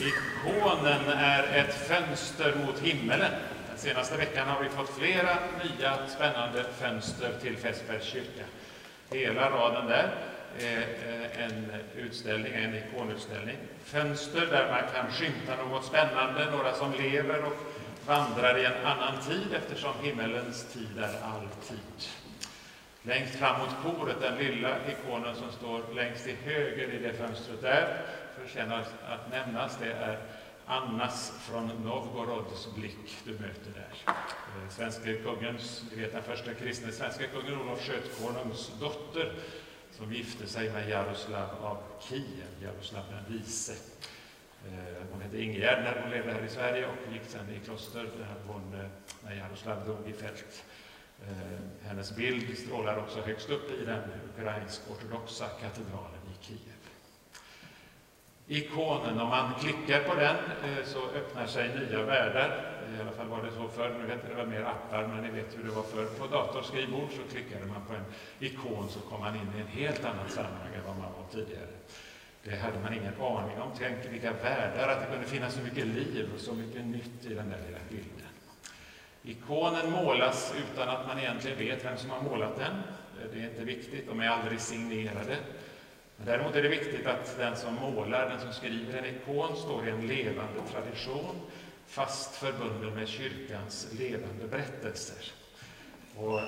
Ikonen är ett fönster mot himmelen. Den senaste veckan har vi fått flera nya spännande fönster till Fässbergs kyrka. Hela raden där är eh, en utställning, en ikonutställning. Fönster där man kan skymta något spännande, några som lever och vandrar i en annan tid eftersom himmelens tid är all tid. Längst fram mot koret, den lilla ikonen som står längst till höger i det fönstret där, förtjänar att nämnas. Det är Annas från Novgorods blick du möter där. Eh, svenska kungens, du vet den första kristne svenska kungen Olof Skötkonungs dotter som gifte sig med Jaroslav av Kiev, Jaroslav den vise. Eh, hon hette Ingegärd när hon levde här i Sverige och gick sedan i kloster där hon, eh, när Jaroslav dog i fält. Eh, hennes bild strålar också högst upp i den ukrainsk-ortodoxa katedralen i Kiev ikonen. Om man klickar på den eh, så öppnar sig nya världar. I alla fall var det så förr. Nu heter det väl mer appar, men ni vet hur det var förr. På datorskrivbord så klickade man på en ikon så kom man in i en helt annat sammanhang än vad man var tidigare. Det hade man ingen aning om. Tänk vilka världar, att det kunde finnas så mycket liv och så mycket nytt i den där lilla bilden. Ikonen målas utan att man egentligen vet vem som har målat den. Det är inte viktigt, de är aldrig signerade. Däremot är det viktigt att den som målar, den som skriver en ikon, står i en levande tradition, fast förbunden med kyrkans levande berättelser. Och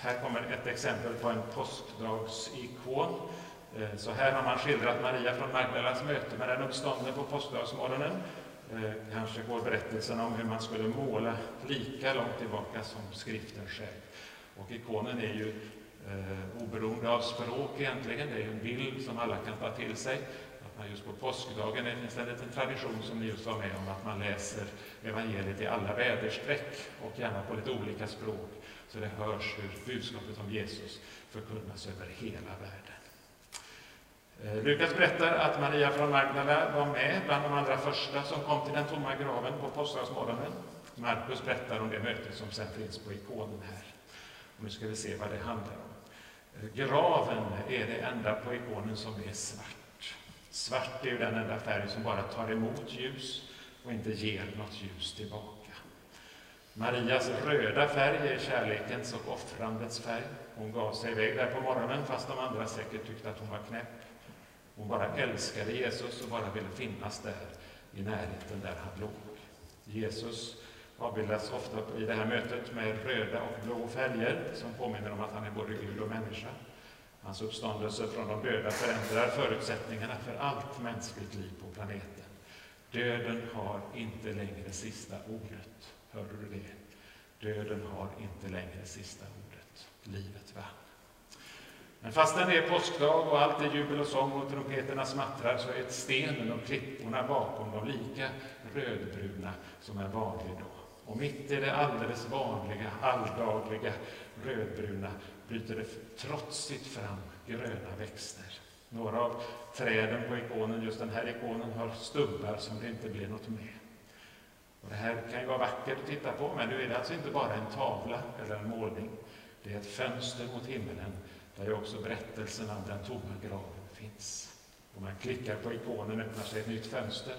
här kommer ett exempel på en påskdagsikon. Eh, så här har man skildrat Maria från Magdalas möte med den uppståndne på påskdagsmorgonen. Eh, kanske går berättelsen om hur man skulle måla lika långt tillbaka som skriften själv. Och ikonen är ju eh, oberoende av språk egentligen. Det är en bild som alla kan ta till sig. Att man just på påskdagen det finns en en tradition som ni just var med om, att man läser evangeliet i alla väderstreck och gärna på lite olika språk, så det hörs hur budskapet om Jesus förkunnas över hela världen. Lukas berättar att Maria från Magdala var med bland de allra första som kom till den tomma graven på påskdagsmorgonen. Markus berättar om det möte som sen finns på ikonen här. Och nu ska vi se vad det handlar om. Graven är det enda på ikonen som är svart. Svart är ju den enda färg som bara tar emot ljus och inte ger något ljus tillbaka. Marias röda färg är kärlekens och offrandets färg. Hon gav sig iväg där på morgonen fast de andra säkert tyckte att hon var knäpp. Hon bara älskade Jesus och bara ville finnas där i närheten där han låg. Jesus avbildas ofta i det här mötet med röda och blå färger som påminner om att han är både Gud och människa. Hans uppståndelse från de döda förändrar förutsättningarna för allt mänskligt liv på planeten. Döden har inte längre sista ordet. Hörde du det? Döden har inte längre sista ordet. Livet vann. Men fastän det är påskdag och allt är jubel och sång och trumpeterna smattrar så är stenen och klipporna bakom dem lika rödbruna som en vanlig dag. Och mitt i det alldeles vanliga, alldagliga rödbruna bryter det trotsigt fram gröna växter. Några av träden på ikonen, just den här ikonen, har stubbar som det inte blir något med. Och det här kan ju vara vackert att titta på, men nu är det alltså inte bara en tavla eller en målning. Det är ett fönster mot himmelen där ju också berättelsen om den tomma graven finns. Om man klickar på ikonen öppnar sig ett nytt fönster.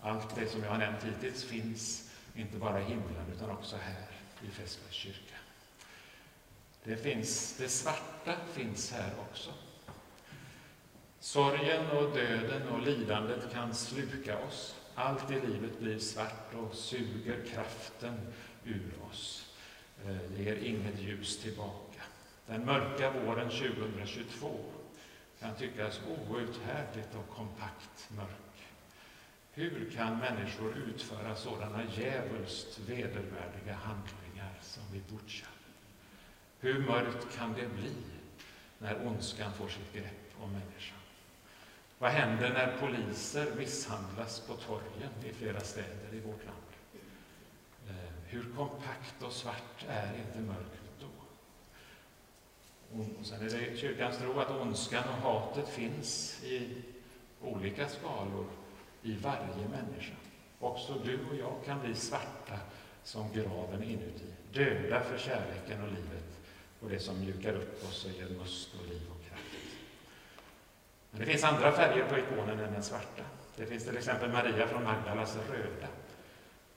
Allt det som jag har nämnt hittills finns inte bara i himlen utan också här i Fässbergs kyrka. Det, finns, det svarta finns här också. Sorgen och döden och lidandet kan sluka oss. Allt i livet blir svart och suger kraften ur oss. Det ger inget ljus tillbaka. Den mörka våren 2022 kan tyckas outhärdligt och kompakt mörk. Hur kan människor utföra sådana djävulskt vedervärdiga handlingar som i Butja? Hur mörkt kan det bli när ondskan får sitt grepp om människan? Vad händer när poliser misshandlas på torgen i flera städer i vårt land? Eh, hur kompakt och svart är inte mörkret? Och sen är det kyrkans tro att ondskan och hatet finns i olika skalor i varje människa. Också du och jag kan bli svarta som graven inuti, döda för kärleken och livet och det som mjukar upp oss och ger must och liv och kraft. Men det finns andra färger på ikonen än den svarta. Det finns till exempel Maria från Magdalas röda.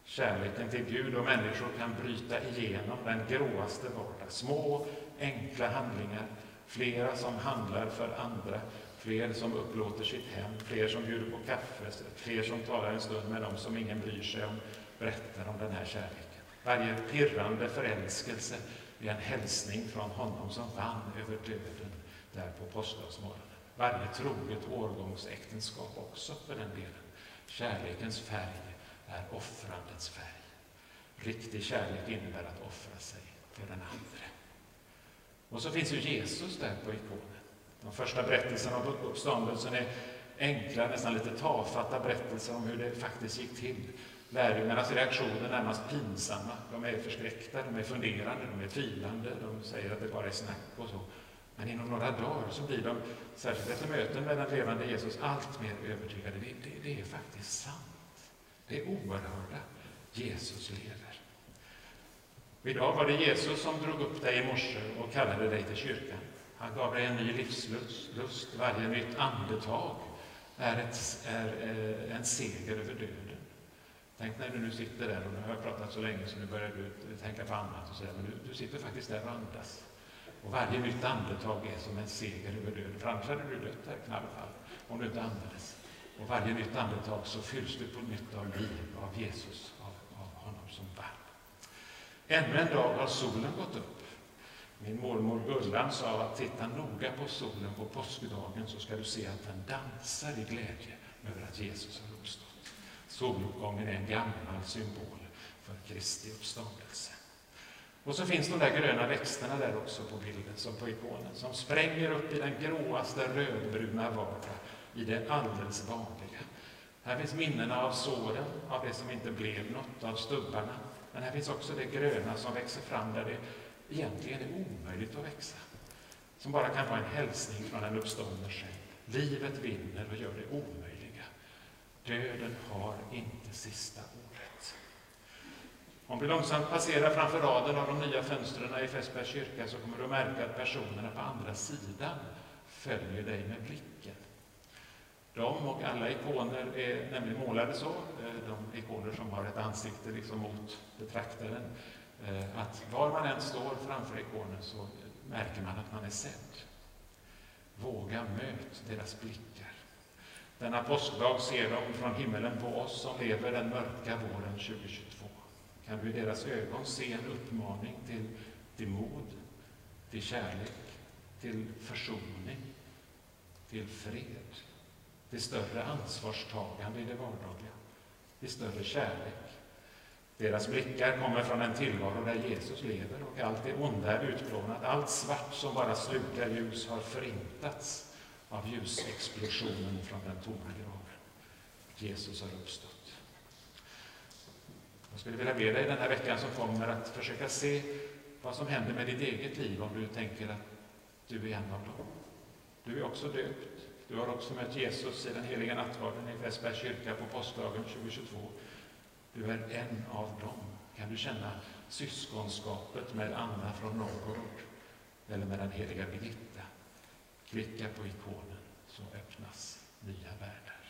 Kärleken till Gud och människor kan bryta igenom den gråaste vardag. Små, enkla handlingar, flera som handlar för andra, fler som upplåter sitt hem, fler som bjuder på kaffe, fler som talar en stund med dem som ingen bryr sig om, berättar om den här kärleken. Varje pirrande förälskelse är en hälsning från honom som vann över döden där på påskdagsmorgonen. Varje troget årgångsäktenskap också för den delen. Kärlekens färg är offrandets färg. Riktig kärlek innebär att offra sig för den andra. Och så finns ju Jesus där på ikonen. De första berättelserna om uppståndelsen är enkla, nästan lite tafatta berättelser om hur det faktiskt gick till. Lärjungarnas reaktioner är närmast pinsamma. De är förskräckta, de är funderande, de är tvivlande, de säger att det bara är snack och så. Men inom några dagar så blir de, särskilt efter möten med den levande Jesus, allt mer övertygade. Det, det, det är faktiskt sant. Det är oerhörda. Jesus lever. Idag var det Jesus som drog upp dig i morse och kallade dig till kyrkan. Han gav dig en ny livslust. Varje nytt andetag är, ett, är eh, en seger över döden. Tänk när du nu sitter där, och nu har jag pratat så länge så nu börjar du tänka på annat. Och så där, men du, du sitter faktiskt där och andas. Och varje nytt andetag är som en seger över döden. För annars hade du dött här knallfall, om du inte andades. Och varje nytt andetag så fylls du på nytt av liv, av Jesus, av, av honom som vann. Ännu en dag har solen gått upp. Min mormor Gullan sa att titta noga på solen på påskdagen så ska du se att den dansar i glädje över att Jesus har uppstått. Soluppgången är en gammal symbol för Kristi uppståndelse. Och så finns de där gröna växterna där också på bilden, som på ikonen, som spränger upp i den gråaste rödbruna vardag, i det alldeles vanliga. Här finns minnena av såren, av det som inte blev något, av stubbarna. Men här finns också det gröna som växer fram där det egentligen är omöjligt att växa. Som bara kan vara en hälsning från den uppståndne själv. Livet vinner och gör det omöjliga. Döden har inte sista ordet. Om du långsamt passerar framför raden av de nya fönstren i Fässbergs kyrka så kommer du att märka att personerna på andra sidan följer dig med blicken. De och alla ikoner är nämligen målade så, eh, de ikoner som har ett ansikte liksom mot betraktaren, eh, att var man än står framför ikonen så märker man att man är sedd. Våga möt deras blickar. Denna påskdag ser de från himmelen på oss som lever den mörka våren 2022. Kan du i deras ögon se en uppmaning till, till mod, till kärlek, till försoning, till fred? Till större ansvarstagande i det vardagliga, till större kärlek. Deras blickar kommer från en tillvaro där Jesus lever och allt det onda är utplånat. Allt svart som bara slukar ljus har förintats av ljusexplosionen från den tomma graven. Jesus har uppstått. Jag skulle vilja be dig den här veckan som kommer att försöka se vad som händer med ditt eget liv om du tänker att du är en av dem. Du är också döpt. Du har också mött Jesus i den heliga nattvarden i Västbergs kyrka på påskdagen 2022. Du är en av dem. Kan du känna syskonskapet med Anna från Norrgård eller med den heliga Birgitta? Klicka på ikonen så öppnas nya världar.